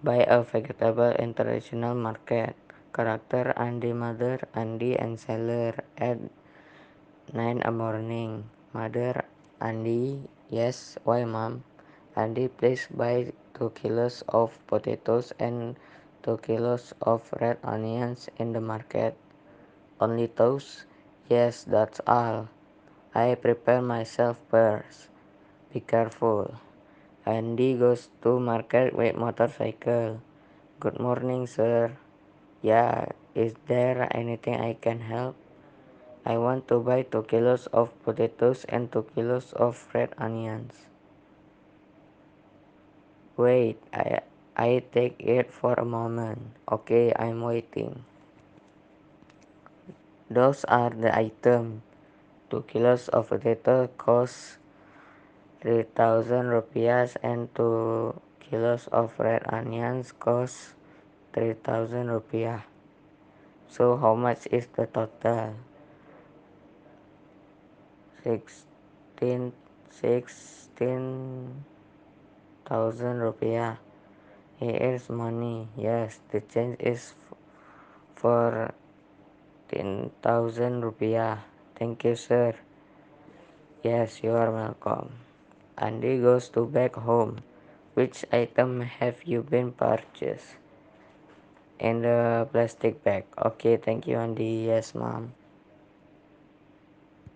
Buy a vegetable in traditional market. Character Andy mother Andy and seller at 9 a morning. Mother Andy yes why mom? Andy please buy 2 kilos of potatoes and 2 kilos of red onions in the market. Only those? Yes, that's all. I prepare myself first. Be careful. Andy goes to market with motorcycle. Good morning, sir. Yeah, is there anything I can help? I want to buy 2 kilos of potatoes and 2 kilos of red onions. Wait, I, I take it for a moment. Okay, I'm waiting. Those are the items. 2 kilos of potato cost 3000 rupiahs and 2 kilos of red onions cost 3000 rupiah. So how much is the total? 16 16,000 rupiah. Here is money. Yes, the change is for 10,000 rupiah. Thank you, sir. Yes, you are welcome. Andy goes to back home. Which item have you been purchased? In the plastic bag. Okay, thank you, Andy. Yes, mom.